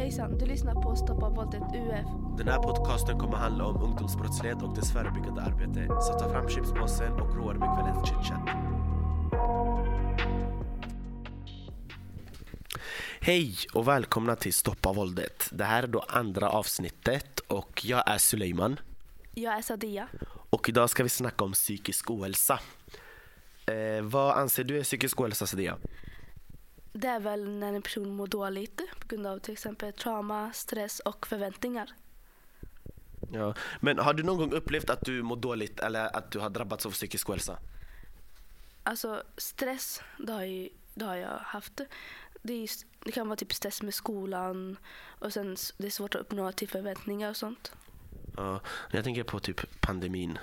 Hejsan, du lyssnar på Stoppa våldet UF. Den här podcasten kommer handla om ungdomsbrottslighet och dess förebyggande arbete. Så ta fram chipspåsen och roa dig med kvällens chitchat. Hej och välkomna till Stoppa våldet. Det här är då andra avsnittet och jag är Suleiman. Jag är Sadia. Och idag ska vi snacka om psykisk ohälsa. Eh, vad anser du är psykisk ohälsa Sadia? Det är väl när en person mår dåligt på grund av till exempel trauma, stress och förväntningar. Ja. Men har du någon gång upplevt att du mår dåligt eller att du har drabbats av psykisk ohälsa? Alltså stress, det har, ju, det har jag haft. Det, är, det kan vara typ stress med skolan och sen det är svårt att uppnå till förväntningar och sånt. Ja, jag tänker på typ pandemin.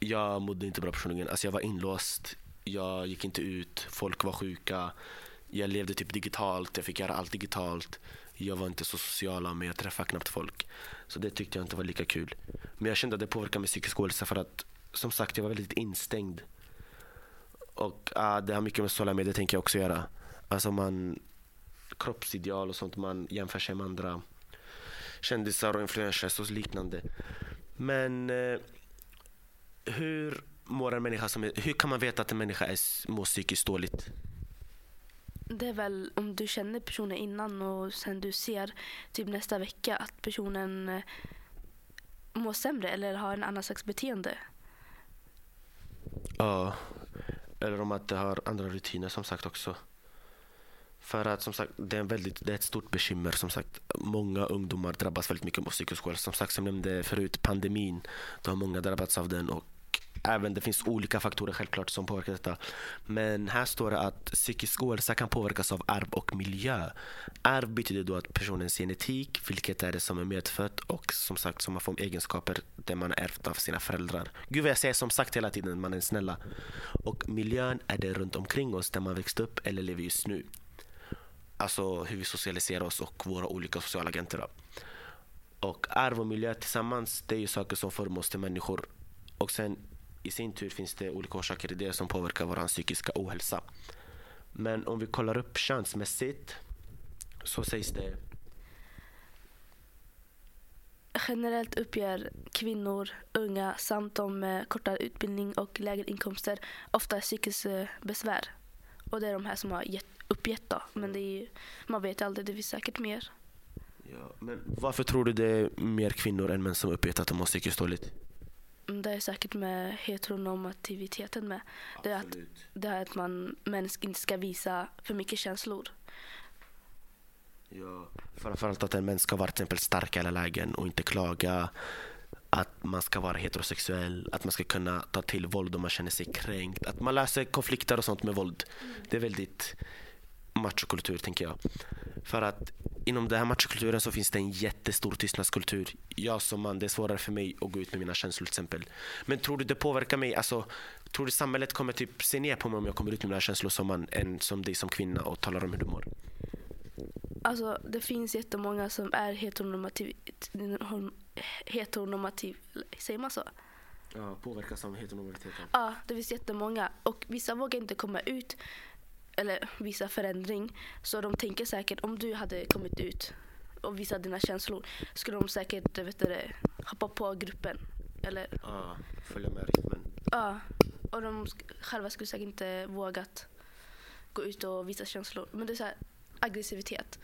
Jag mådde inte bra personligen. Alltså jag var inlåst. Jag gick inte ut. Folk var sjuka. Jag levde typ digitalt. Jag fick göra allt digitalt. Jag var inte så social men jag träffade knappt folk. Så det tyckte jag inte var lika kul. Men jag kände att det påverkade min psykiska ohälsa för att som sagt jag var väldigt instängd. Och uh, det har mycket med sociala medier tänker jag också göra. Alltså man kroppsideal och sånt. Man jämför sig med andra kändisar och influencers och liknande. Men uh, hur mår en människa som är, hur kan man veta att en människa är, mår psykiskt dåligt? Det är väl om du känner personen innan och sen du ser typ nästa vecka att personen eh, mår sämre eller har en annan slags beteende. Ja, eller om att det har andra rutiner som sagt också. För att som sagt, det är, en väldigt, det är ett stort bekymmer. Som sagt, många ungdomar drabbas väldigt mycket av psykisk ohälsa. Som sagt, som jag nämnde förut, pandemin. Då har många drabbats av den. Och även det finns olika faktorer självklart som påverkar detta. Men här står det att psykisk ohälsa kan påverkas av arv och miljö. Arv betyder då att personens genetik, vilket är det som är medfött och som sagt som man får egenskaper det man ärvt av sina föräldrar. Gud vad jag säger som sagt hela tiden, man är snälla. Och miljön är det runt omkring oss där man växt upp eller lever just nu. Alltså hur vi socialiserar oss och våra olika sociala agenter. Då. Och arv och miljö tillsammans, det är ju saker som formar oss till människor. Och sen i sin tur finns det olika orsaker till det som påverkar vår psykiska ohälsa. Men om vi kollar upp könsmässigt så sägs det Generellt uppger kvinnor, unga samt de med kortare utbildning och lägre inkomster ofta psykiska besvär. Och det är de här som har gett, uppgett då. Men det är man vet aldrig, det finns säkert mer. Ja, men varför tror du det är mer kvinnor än män som uppgett att de mår psykiskt dåligt? Mm, Det är säkert med heteronormativiteten med. Det är att, det är att man män inte ska visa för mycket känslor. Ja. Framförallt att en män ska vara till exempel stark i alla lägen och inte klaga. Att man ska vara heterosexuell, att man ska kunna ta till våld om man känner sig kränkt. Att man löser konflikter och sånt med våld. Det är väldigt machokultur tänker jag. För att inom den här machokulturen så finns det en jättestor tystnadskultur. Jag som man, det är svårare för mig att gå ut med mina känslor till exempel. Men tror du det påverkar mig? Alltså, tror du samhället kommer typ se ner på mig om jag kommer ut med mina känslor som man, än som dig som kvinna och talar om hur du mår? Alltså det finns jättemånga som är heteronormativ, heteronormativ säger man så? Ja, påverkas av heteronormativiteten. Ja, det finns jättemånga. Och vissa vågar inte komma ut eller visa förändring. Så de tänker säkert om du hade kommit ut och visat dina känslor skulle de säkert vet du, det, hoppa på gruppen. Eller Ja, följa med rytmen. ja. Och de själva skulle säkert inte vågat gå ut och visa känslor. Men det är så här aggressivitet.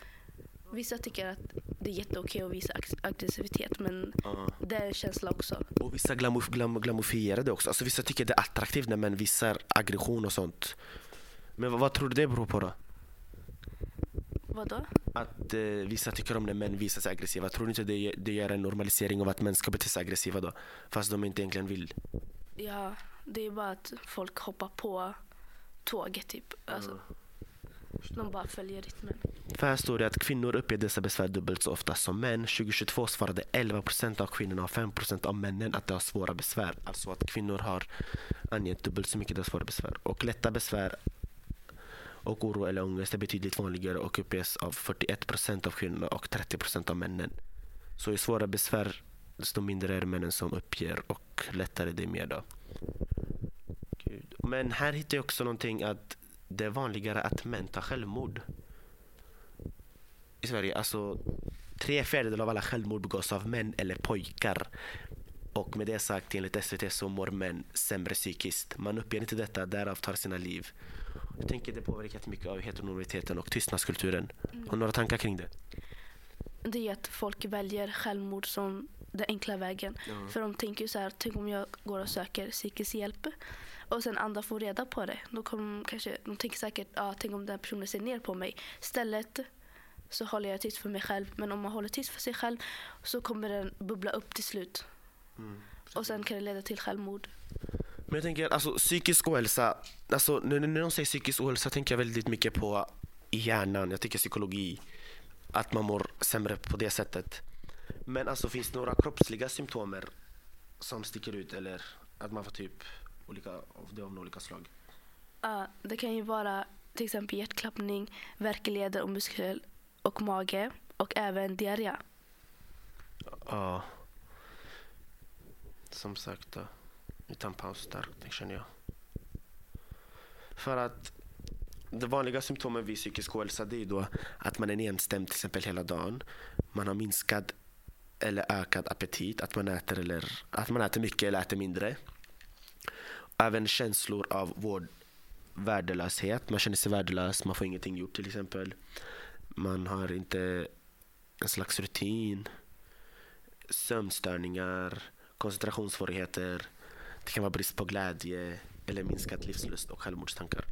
Vissa tycker att det är jätteokej att visa ag- aggressivitet men Ja. det är en känsla också. Och vissa glamour, glam, glamorifierar det också. Alltså vissa tycker det är attraktivt när män visar aggression och sånt. Men vad, vad tror du det beror på då? Vadå? Att eh, vissa tycker om när män visar sig aggressiva. Tror du inte det, det gör en normalisering av att män ska bete sig aggressiva då? Fast de inte egentligen vill. Ja, det är bara att folk hoppar på tåget typ. Alltså, De bara följer rytmen. För här står det att kvinnor uppger dessa besvär dubbelt så ofta som män. 2022 svarade 11% av kvinnorna och 5% av männen att de har svåra besvär. Alltså att kvinnor har angett dubbelt så mycket av svåra besvär. Och lätta besvär och oro eller ångest är betydligt vanligare och uppges av 41% av kvinnorna och 30% av männen. Så ju svåra besvär desto mindre är det männen som uppger och lättare det är mer då. Gud. Men här hittar jag också någonting att det är vanligare att män tar självmord. i Sverige, alltså tre fjärdedelar av alla självmord begås av män eller pojkar. Och med det sagt, enligt SVT så mår män sämre psykiskt. Man uppger inte detta, därav tar sina liv. Jag tänker det påverkat mycket av heteronormiteten och tystnadskulturen. Har du några tankar kring det? Det är att folk väljer självmord som den enkla vägen. Ja. För de tänker ju så här, tänk om jag går och söker psykisk hjälp och sen andra får reda på det. Då kommer kanske, de tänker säkert, ja, tänk om den här personen ser ner på mig. Istället så håller jag tyst för mig själv. Men om man håller tyst för sig själv så kommer den bubbla upp till slut. Och sen kan det leda till självmord. Men jag tänker, alltså psykisk ohälsa, alltså när, när de säger psykisk ohälsa tänker jag väldigt mycket på hjärnan. Jag tycker psykologi, att man mår sämre på det sättet. Men alltså finns det några kroppsliga symptomer som sticker ut eller att man får typ olika, det av olika slag? Ja, det kan ju vara till exempel hjärtklappning, värk i leder och muskler och mage och även diarré. Ja. Som sagt då. Utan paus där, det känner jag. För att de vanliga symptomen vid psykisk ohälsa det är då att man är nedstämd till exempel hela dagen. Man har minskad eller ökad aptit, att man äter, eller, att man äter mycket eller äter mindre. Även känslor av vård, värdelöshet. Man känner sig värdelös, man får ingenting gjort till exempel. Man har inte en slags rutin. Sömnstörningar, koncentrationssvårigheter. Det kan vara brist på glädje eller minskad livslust och självmordstankar.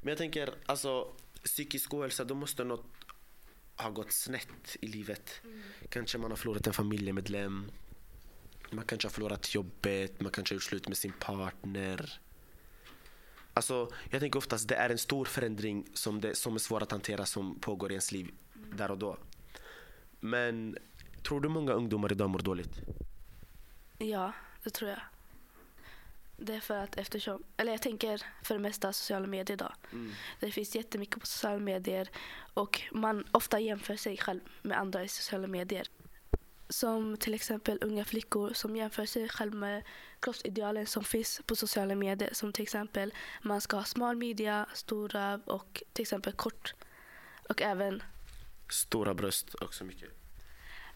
Men jag tänker, alltså psykisk ohälsa, då måste något ha gått snett i livet. Kanske man har förlorat en familjemedlem. Man kanske har förlorat jobbet, man kanske har gjort slut med sin partner. Alltså, jag tänker oftast det är en stor förändring som, det, som är svår att hantera som pågår i ens liv där och då. Men tror du många ungdomar idag mår dåligt? Ja, det tror jag. Det är för att eftersom, eller jag tänker för det mesta sociala medier idag. Det finns jättemycket på sociala medier och man ofta jämför sig själv med andra i sociala medier. Som till exempel unga flickor som jämför sig själv med kroppsidealen som finns på sociala medier. Som till exempel man ska ha smal midja, stor röv och till exempel kort. Och även, Stora bröst också mycket.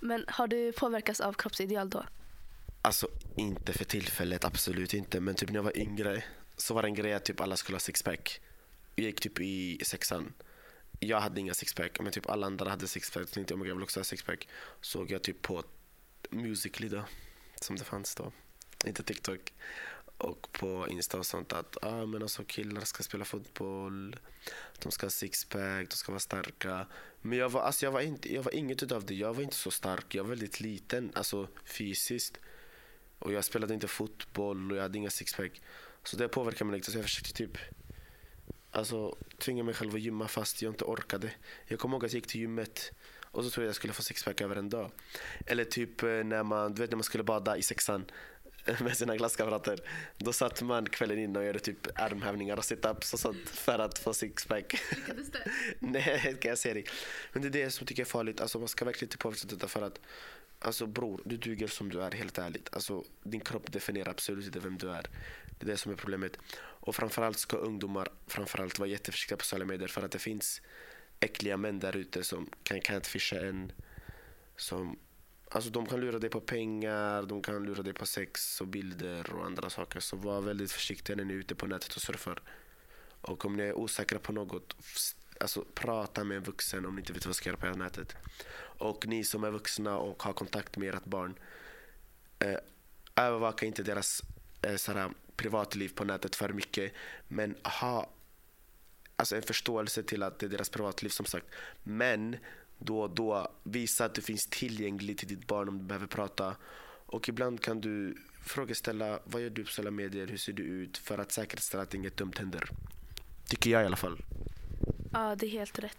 men har du påverkats av kroppsideal då? Alltså inte för tillfället, absolut inte. Men typ när jag var yngre så var det en grej att typ alla skulle ha sixpack. Jag gick typ i sexan. Jag hade inga sixpack, men typ alla andra hade sixpack. Så tänkte jag, "Oh God, jag vill också ha sixpack. Såg jag typ på Musically då, som det fanns då. Inte TikTok. Och på Insta och sånt att ah, men alltså killar ska spela fotboll. De ska ha sixpack, de ska vara starka. Men jag var, alltså jag var, inte, jag var inget utav det. Jag var inte så stark. Jag var väldigt liten, alltså fysiskt. Och jag spelade inte fotboll och jag hade inga sixpack. Så det påverkade mig lite. Så jag försökte typ alltså, tvinga mig själv att gymma fast jag inte orkade. Jag kommer ihåg att jag gick till gymmet och så trodde jag jag skulle få sixpack över en dag. Eller typ eh, när man, du vet när man skulle bada i sexan med sina klasskamrater. Då satt man kvällen innan och gjorde typ armhävningar och situps och sånt för att få sixpack. Nej, kan jag säga dig. Men det är det som jag tycker är farligt. Alltså, man ska verkligen inte påverkas av detta för att Alltså bror, du duger som du är helt ärligt. Alltså, din kropp definierar absolut inte vem du är. Det är det som är problemet. Och framförallt ska ungdomar framförallt vara jätteförsiktiga på sociala medier för att det finns äckliga män där ute som kan catfisha en. Som, alltså de kan lura dig på pengar, de kan lura dig på sex och bilder och andra saker. Så var väldigt försiktiga när ni är ute på nätet och surfar. Och om ni är osäkra på något, alltså prata med en vuxen om ni inte vet vad ni ska göra på nätet. Och ni som är vuxna och har kontakt med ert barn, eh, övervaka inte deras eh, sådär, privatliv på nätet för mycket. Men ha alltså, en förståelse till att det är deras privatliv som sagt. Men då och då visa att du finns tillgänglig till ditt barn om du behöver prata. Och ibland kan du frågeställa vad gör du på sociala medier, hur ser du ut? För att säkerställa att inget dumt händer. Tycker jag i alla fall. Ja, det är helt rätt.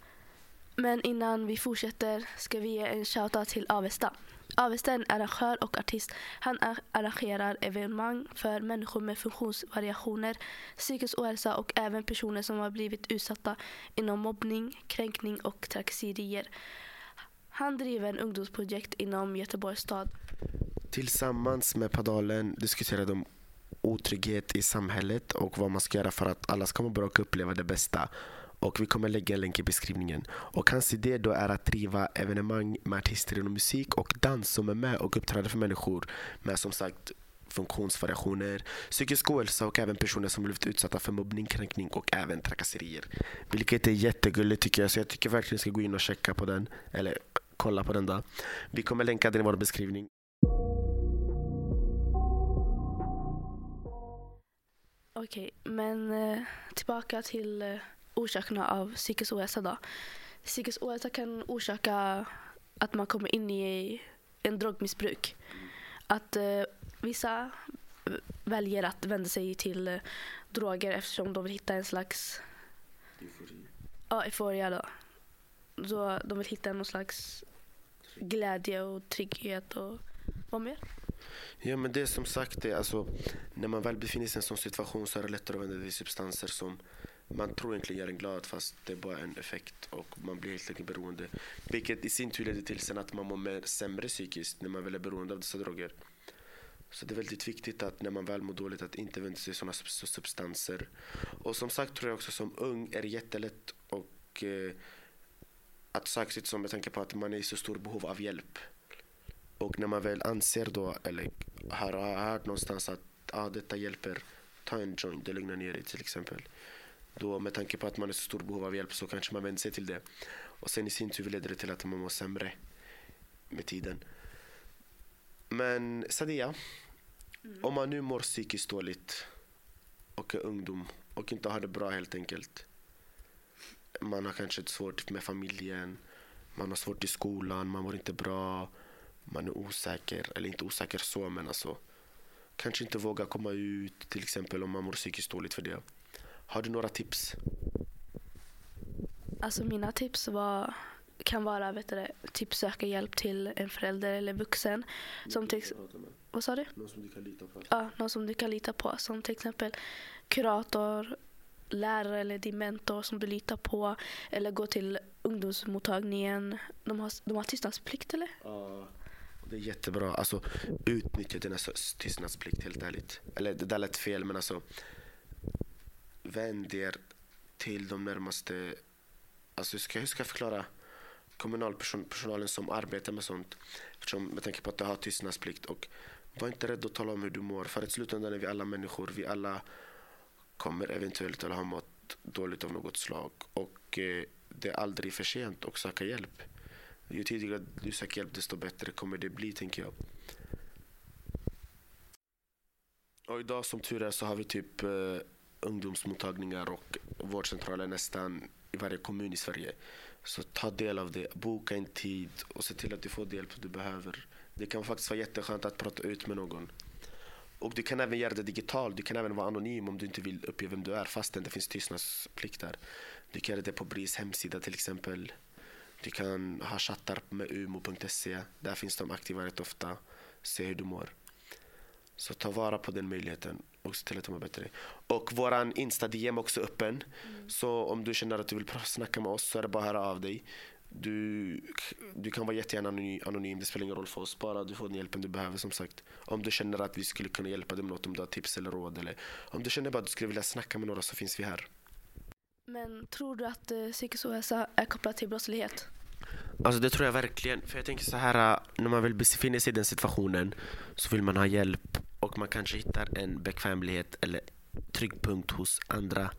Men innan vi fortsätter ska vi ge en shoutout till Avesta. Avesta är en arrangör och artist. Han arrangerar evenemang för människor med funktionsvariationer, psykisk ohälsa och även personer som har blivit utsatta inom mobbning, kränkning och trakasserier. Han driver en ungdomsprojekt inom Göteborgs stad. Tillsammans med Padalen diskuterar de otrygghet i samhället och vad man ska göra för att alla ska må bra och uppleva det bästa. Och vi kommer lägga en länk i beskrivningen. Och hans idé då är att driva evenemang med artister inom musik och dans som är med och uppträder för människor med som sagt funktionsvariationer, psykisk ohälsa och även personer som blivit utsatta för mobbning, kränkning och även trakasserier. Vilket är jättegulligt tycker jag, så jag tycker verkligen ni ska gå in och checka på den. Eller kolla på den då. Vi kommer länka den i vår beskrivning. Okej, men eh, tillbaka till eh, orsakerna av psykisk ohälsa då. Psykisk ohälsa kan orsaka att man kommer in i en drogmissbruk. Att eh, vissa väljer att vända sig till eh, droger eftersom de vill hitta en slags ja, euforia då. Så de vill hitta någon slags glädje och trygghet och vad mer? Ja men det är som sagt det, alltså, när man väl befinner sig i en sån situation så är det lättare att vända sig till substanser som man tror egentligen gör en glad fast det är bara en effekt och man blir helt enkelt beroende. Vilket i sin tur leder till sen att man mår sämre psykiskt när man väl är beroende av dessa droger. Så det är väldigt viktigt att när man väl mår dåligt att inte vända sig till sådana substanser. Och som sagt tror jag också som ung är det jättelätt och eh, att söka sig som med tanke på att man är i så stort behov av hjälp. Och när man väl anser då, eller har, har hört någonstans att ah, detta hjälper, ta en joint, det lugnar ner dig till exempel. Då med tanke på att man är så stort behov av hjälp så kanske man vänder sig till det. Och sen i sin tur leder det till att man mår sämre med tiden. Men Sadia, Mm. om man nu mår psykiskt dåligt och är ungdom och inte har det bra helt enkelt. Man har kanske svårt med familjen, man har svårt i skolan, man mår inte bra, man är osäker, eller inte osäker så men alltså kanske inte vågar komma ut till exempel om man mår psykiskt dåligt för det. Har du några tips? Alltså mina tips var, kan vara vet du, typ söka hjälp till en förälder eller vuxen. Som till, vad sa du? Någon som du kan lita på? Ja, någon som du kan lita på. Som till exempel kurator, lärare eller din mentor som du litar på. Eller gå till ungdomsmottagningen. De har, de har tystnadsplikt eller? Ja, det är jättebra. Alltså, utnyttja din tystnadsplikt helt ärligt. Eller det där lät fel men alltså. Vänd er till de närmaste. Alltså hur ska, hur ska jag förklara? Kommunalpersonalen som arbetar med sånt. Eftersom, jag tänker på att du har tystnadsplikt. Och var inte rädd att tala om hur du mår. För i slutändan är vi alla människor. Vi alla kommer eventuellt att ha mått dåligt av något slag. Och eh, det är aldrig för sent att söka hjälp. Ju tidigare du söker hjälp desto bättre kommer det bli tänker jag. Och idag som tur är så har vi typ eh, ungdomsmottagningar och vårdcentraler nästan i varje kommun i Sverige. Så ta del av det, boka en tid och se till att du får den hjälp du behöver. Det kan faktiskt vara jätteskönt att prata ut med någon. Och du kan även göra det digitalt, du kan även vara anonym om du inte vill uppge vem du är fastän det finns tystnadsplikt där. Du kan göra det på BRIS hemsida till exempel. Du kan ha chattar med umo.se. Där finns de aktiva rätt ofta. Se hur du mår. Så ta vara på den möjligheten och se till att du mår bättre. Och våran Insta-DM är också öppen. Så om du känner att du vill snacka med oss så är det bara att höra av dig. Du, du kan vara jättegärna anonym, det spelar ingen roll för oss. Bara du får den hjälpen du behöver som sagt. Om du känner att vi skulle kunna hjälpa dig med något, om du har tips eller råd. Eller om du känner bara att du skulle vilja snacka med några så finns vi här. Men tror du att eh, psykisk ohälsa är kopplat till brottslighet? Alltså det tror jag verkligen. För jag tänker så här, äh, när man väl befinner sig i den situationen så vill man ha hjälp och man kanske hittar en bekvämlighet eller trygg punkt hos andra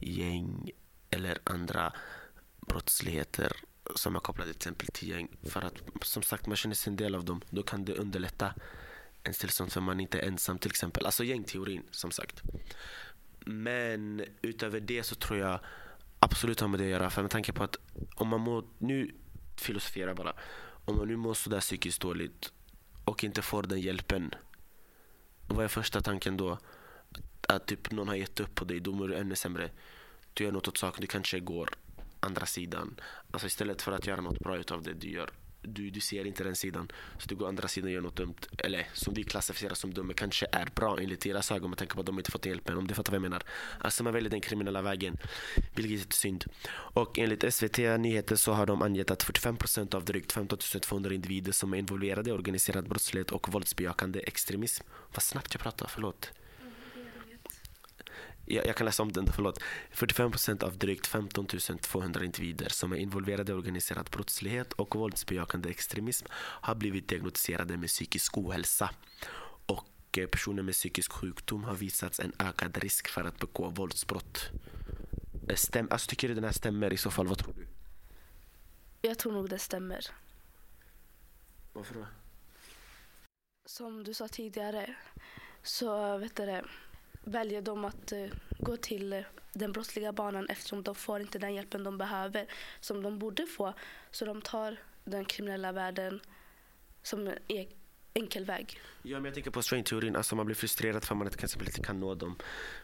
gäng eller andra brottsligheter som är kopplade till exempel till gäng. För att som sagt man känner sig en del av dem. Då kan det underlätta ens tillstånd för man inte är ensam till exempel. Alltså gängteorin som sagt. Men utöver det så tror jag absolut har med det att göra. För med tanke på att om man mår, nu filosoferar bara. Om man nu mår sådär psykiskt dåligt och inte får den hjälpen. Vad är första tanken då? Att typ någon har gett upp på dig, då mår du ännu sämre. Du gör något åt saken, du kanske går andra sidan. Alltså istället för att göra något bra utav det du gör. Du, du ser inte den sidan. Så du går andra sidan och gör något dumt. Eller som vi klassificerar som dumt, men kanske är bra enligt deras ögon med tanke på att de inte fått hjälpen. Om du fattar vad jag menar. Alltså man väljer den kriminella vägen. Vilket är synd. Och enligt SVT Nyheter så har de angett att 45% av drygt 15 200 individer som är involverade i organiserad brottslighet och våldsbejakande extremism. Vad snabbt jag pratar, förlåt jag, jag kan läsa om den, förlåt. 45 procent av drygt 15 200 individer som är involverade i organiserad brottslighet och våldsbejakande extremism har blivit diagnostiserade med psykisk ohälsa. Och eh, personer med psykisk sjukdom har visats en ökad risk för att begå våldsbrott. Eh, Stäm, alltså, tycker du den här stämmer i så fall? Vad tror du? Jag tror nog det stämmer. Varför då? Som du sa tidigare så vet du, det, väljer de att uh, gå till uh, den brottsliga banan eftersom de får inte den hjälpen de behöver som de borde få. Så de tar den kriminella världen som en enkel väg. Ja, men jag tänker på strain-teorin. Alltså man blir frustrerad för att man till exempel inte kan nå de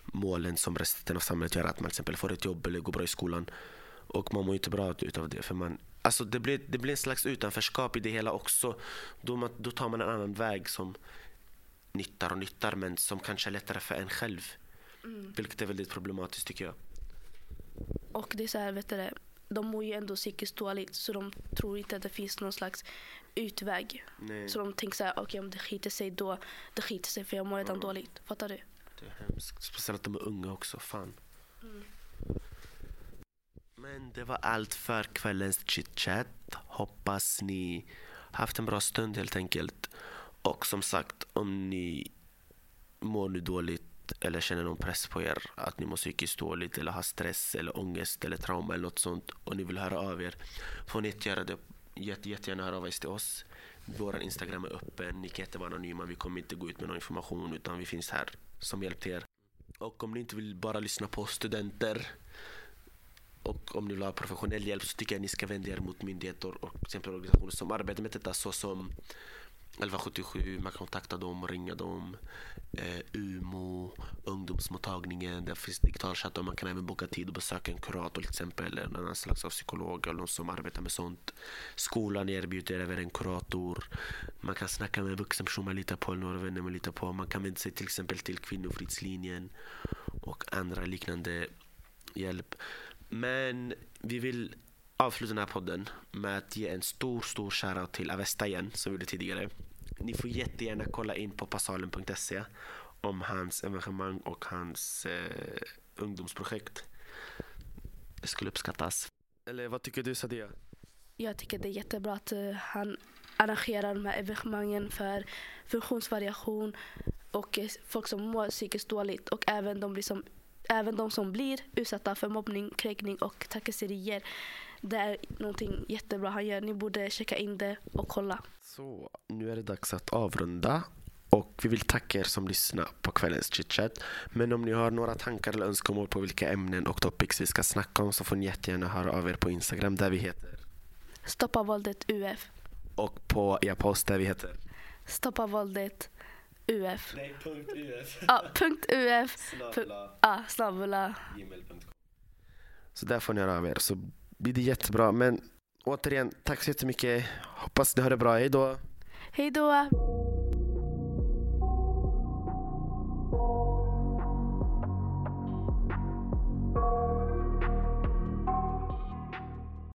målen som resten av samhället gör. Att man till exempel får ett jobb eller går bra i skolan. Och man mår inte bra utav det. För man, alltså det, blir, det blir en slags utanförskap i det hela också. Då, man, då tar man en annan väg som nyttar och nyttar men som kanske är lättare för en själv. Vilket är väldigt problematiskt tycker jag. Och det är så här, vet du, de mår ju ändå psykiskt dåligt så de tror inte att det finns någon slags utväg. Nej, Så de tänker så här, okej om det skiter sig då, det skiter sig för jag mår redan dåligt. Fattar du? det är hemskt. Speciellt att de är unga också. Fan. Men det var allt för kvällens chitchat. Hoppas ni haft en bra stund helt enkelt. Och som sagt, om ni mår nu dåligt eller känner någon press på er att ni mår psykiskt dåligt eller har stress eller ångest eller trauma eller något sånt och ni vill höra av er får ni jättegärna, det, jätte, jättegärna höra av er till oss. Vår Instagram är öppen, ni kan inte vara anonyma, vi kommer inte gå ut med någon information utan vi finns här som hjälp till er. Och om ni inte vill bara lyssna på studenter och om ni vill ha professionell hjälp så tycker jag ni ska vända er mot myndigheter och till exempel organisationer som arbetar med detta såsom 1177, man kan kontakta dem och ringa dem. Eh, UMO, ungdomsmottagningen, där finns digital chatt och man kan även boka tid och besöka en kurator till exempel eller en annan slags av psykolog eller någon som arbetar med sånt. Skolan erbjuder även en kurator. Man kan snacka med en vuxen person man litar på eller några vänner man litar på. Man kan vända sig till exempel till Kvinnofridslinjen och andra liknande hjälp. Men vi vill avsluta den här podden med att ge en stor, stor shoutout till Avesta igen, som vi gjorde tidigare. Ni får jättegärna kolla in på passalen.se om hans engagemang och hans eh, ungdomsprojekt. Det skulle uppskattas. Eller vad tycker du Sadia? Jag tycker det är jättebra att eh, han arrangerar de här evenemangen för funktionsvariation och eh, folk som mår psykiskt dåligt och även de, som, även de som blir utsatta för mobbning, kränkning och trakasserier. Det är någonting jättebra han gör. Ni borde checka in det och kolla. Så, nu är det dags att avrunda. Och vi vill tacka er som lyssnar på kvällens chitchat. Men om ni har några tankar eller önskemål på vilka ämnen och topics vi ska snacka om så får ni jättegärna höra av er på Instagram där vi heter. Stoppa våldet UF. Och på e-post där vi heter. Stoppa våldet UF. Nej, punkt UF. Ja, punkt UF. Ja, snabbla. Så där får ni höra av er så blir det jättebra. Men återigen, tack så jättemycket. Hoppas ni har det bra. Hej då. Hej då.